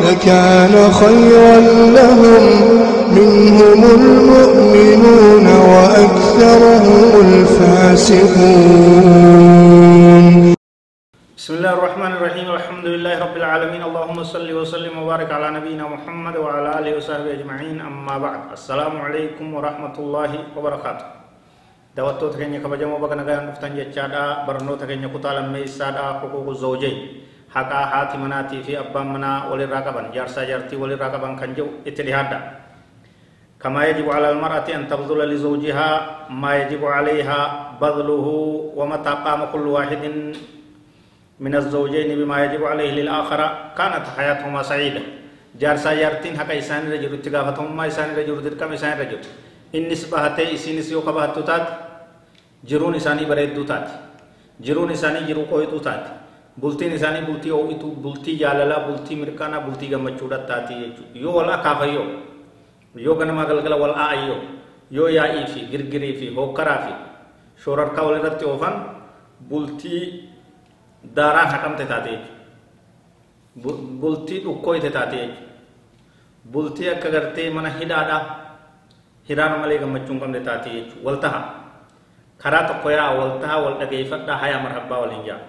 لكان خيرا لهم. منهم المؤمنون وأكثرهم الفاسقون. بسم الله الرحمن الرحيم. الحمد لله رب العالمين. اللهم صل وسلم وبارك على نبينا محمد وعلى آله وصحبه أجمعين. أما بعد السلام عليكم ورحمة الله وبركاته. daawwattoota keenya kabajamoo baga nagaan dhuftan jechaadha barnoota keenya kutaa lammeessaadha huquuqu haqaa haati manaatii fi abbaan manaa walirraa qaban jaarsaa jaartii walirraa qaban kan jedhu itti dhihaadha كما يجب على المرأة أن تبذل لزوجها ما يجب عليها بذله ومتى قام كل واحد من الزوجين بما يجب عليه للآخر كانت حياتهما سعيدة جارسا جارتين حقا إسان رجل اتقافتهم ما إسان رجل تركم إسان رجل إنس بهته إسينس يوكا بهتو تات جرون إساني بريدو تات جرون إساني جرو قويتو تات bultiin isaanii bultii oo'itu bultii jaalalaa bultii mirkaanaa bultii gammachuudha taati jechuudha yoo wal akaafayyoo yoo ganama galgala wal aa'ayyoo yoo yaa'ii fi girgirii fi hookkaraa fi shoorarkaa wal irratti oofan bultii daaraan haqamte taate jechuudha bultii dhukkooyte taate jechuudha bultii akka gartee mana hidhaadha hidhaan malee gammachuu hin qabne taate jechuudha wal taha karaa tokko yaa wal taha wal dhageeffadhaa hayaa marhabbaa waliin jaa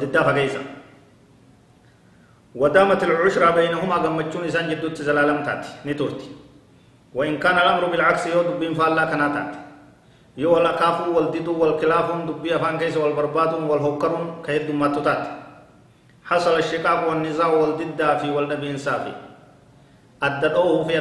diddaa fageessa ودامت العشرة بينهما غمچون إسان جدوت زلالم تاتي نتورتي وإن كان الأمر بالعكس يود بين فالله كناتات yoo wal akaafuu wal diduu wal kilaafuun dubbii afaan keessa wal barbaaduun wal hokkaruun ka heddummaattu taate hasala shiqaaqu wan nizaa'u wal diddaa fi wal dhabiinsaa fi adda dhoowuu fi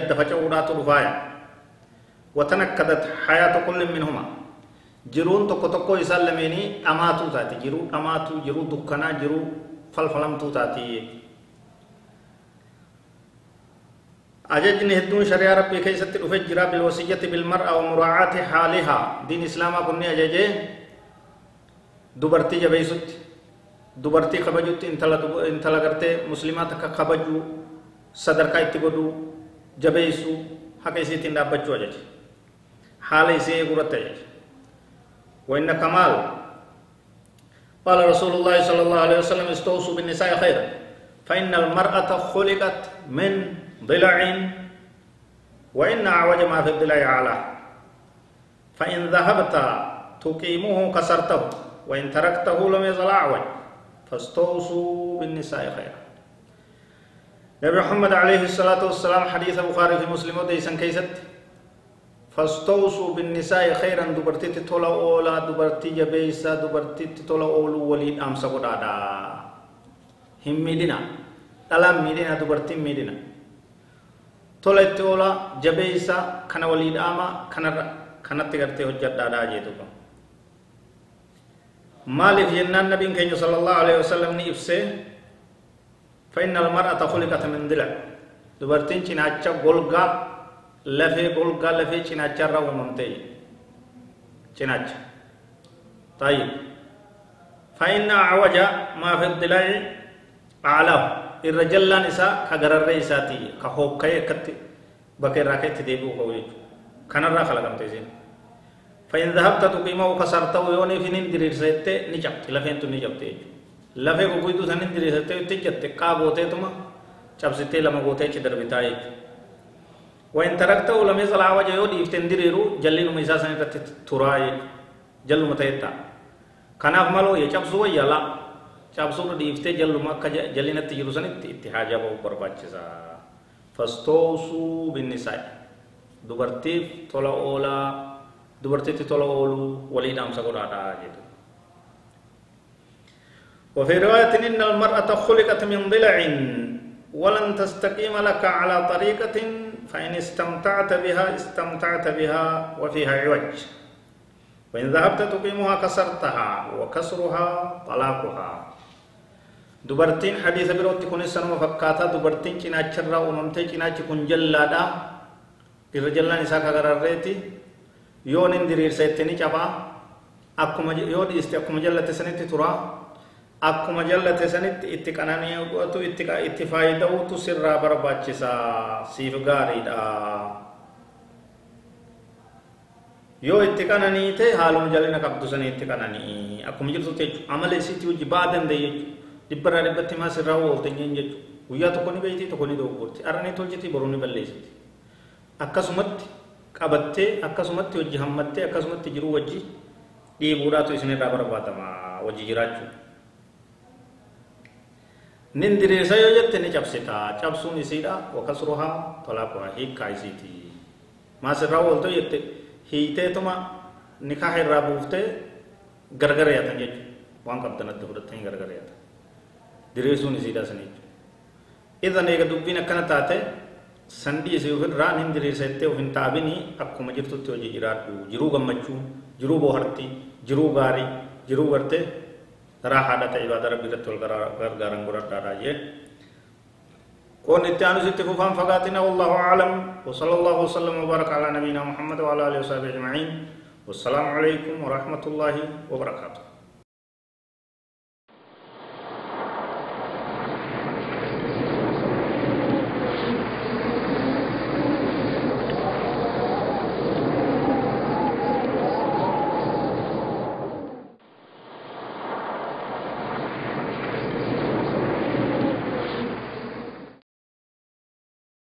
jiruun tokko tokko isaan lameenii dhamaatuu taate. Jiruu dhamaatuu jiruu dukkanaa jiruu falfalamtuu taati أججني هدون شريعة ربي كيست تفجر بالوصية بالمرأة ومراعاة حالها دين إسلام كني أججي دبرتي جبيست دبرتي خبجت انتلا انتلا کرتے مسلمات کا خبجو صدر کا اتبدو جبيسو حق اسي تندا بچو أجج حال اسي غرت أجج وإن كمال. قال رسول الله صلى الله عليه وسلم استوصوا بالنساء خيرا. فإن المرأة خلقت من ضلع. وإن أعوج ما في الضلع أعلى. فإن ذهبت تقيمه كسرته وإن تركته لم يزل أعوج. فاستوصوا بالنساء خيرا. نبي محمد عليه الصلاة والسلام حديث بخاري في مسلم وديسا كيست. فاستوصوا بالنساء خيرا دبرتي تطلع أولا دبرتي جبيسا دبرتي تطلع أولو وليد أمسا قدادا هم ميدنا ألم ميدنا دبرتي ميدنا tola itti oola jabeeysa kana walii dhaama kanarra kanatti gartee hojjadhaadhaa jeetuudha maaliif jennaan nabiin keenya sala allahu alaihi wasallam ni ibsee فإن المرأة خلقت من ضلع dubartiin cinaacha golgaa lafee golgaa lafee cinaacha irraa uumamtee cinaacha طيب فإن أعوج ما في الضلع أعلاه gararree isaati ka hokka'ee akkatti bakka irraa ka'etti deebi'u ka'u jechuudha kanarraa kalaqamte isin فإن ذهبت تقيمه كسرته يوني في ندري سيتة نجبت لفين تو نجبت کو کوئی تو سن ندري سيتة تجت کا بوته تما چبسته لما بوته چ دربتا ہے وإن تركته لم يزل عوجا يودي افتندريرو جلي نمي ساسن تراي جلو متيتا. كان أغملو يشابسو ويالا شابسو ردي افتي جلو مكا جلي نتجيرو سنة اتحاجة بربات فستوسو بالنساء. دوبرتيف طلا أولا دوبرتيف طلا أولو وليد أمسا قرارا جيتو. وفي رواية إن المرأة خلقت من ضلع ولن تستقيم لك على طريقة فإن استمتعت بها استمتعت بها وفيها عوج وإن ذهبت تقيمها كسرتها وكسرها طلاقها sanuma fakkaataa dubartiin cinaacharraa uumamtee cinaachi kun jallaadha irra jallaan isaa kagararreeti yoo nin diriirsa itti ni cabaa akkuma yoo dhiiste akkuma jallate sanitti turaa akkuma jallate sanitti itti qananii'atu itti faayida'uutu sirraa barbaachisaa siif gaariidha yoo itti qananiite haaluma jalina qabdu sanii itti qananii akkuma jirtutti jechuudha amala isiitti hojii ba'aa danda'e jechuudha dhibbarraa dhibbatti maa sirraa oolte jeen jechuudha guyyaa tokko ni beeyti tokko ni dogoggorti arranii tolchiti boruu ni balleessiti akkasumatti qabattee akkasumatti hojii hammattee akkasumatti jiruu wajji dhiibuudhaatu isinirraa barbaadama wajji jiraachuu nin diriirsa yoo jette ni cabsita cabsuun isiidha wakasruhaa talaaquhaa hiikkaa isiiti maa sirraa ooltoo jette hiiteetuma nikaa irraa buuftee gargar yaatan jechuudha waan qabdanatti fudhatanii gargar yaatan diriirsuun isiidha san jechuudha idan eega dubbiin akkana taate sandii isii ofirraa nin diriirsa jettee of hin taabinii akkuma jirtutti hojii jiraadhu jiruu gammachuu jiruu boohartii jiruu gaarii jiruu gartee karaa haadha ta'e ibaada rabbii irratti wal gargaaran كون التانو ست فقاتنا والله أعلم وصلى الله وسلم وبارك على نبينا محمد وعلى آله وصحبه أجمعين والسلام عليكم ورحمة الله وبركاته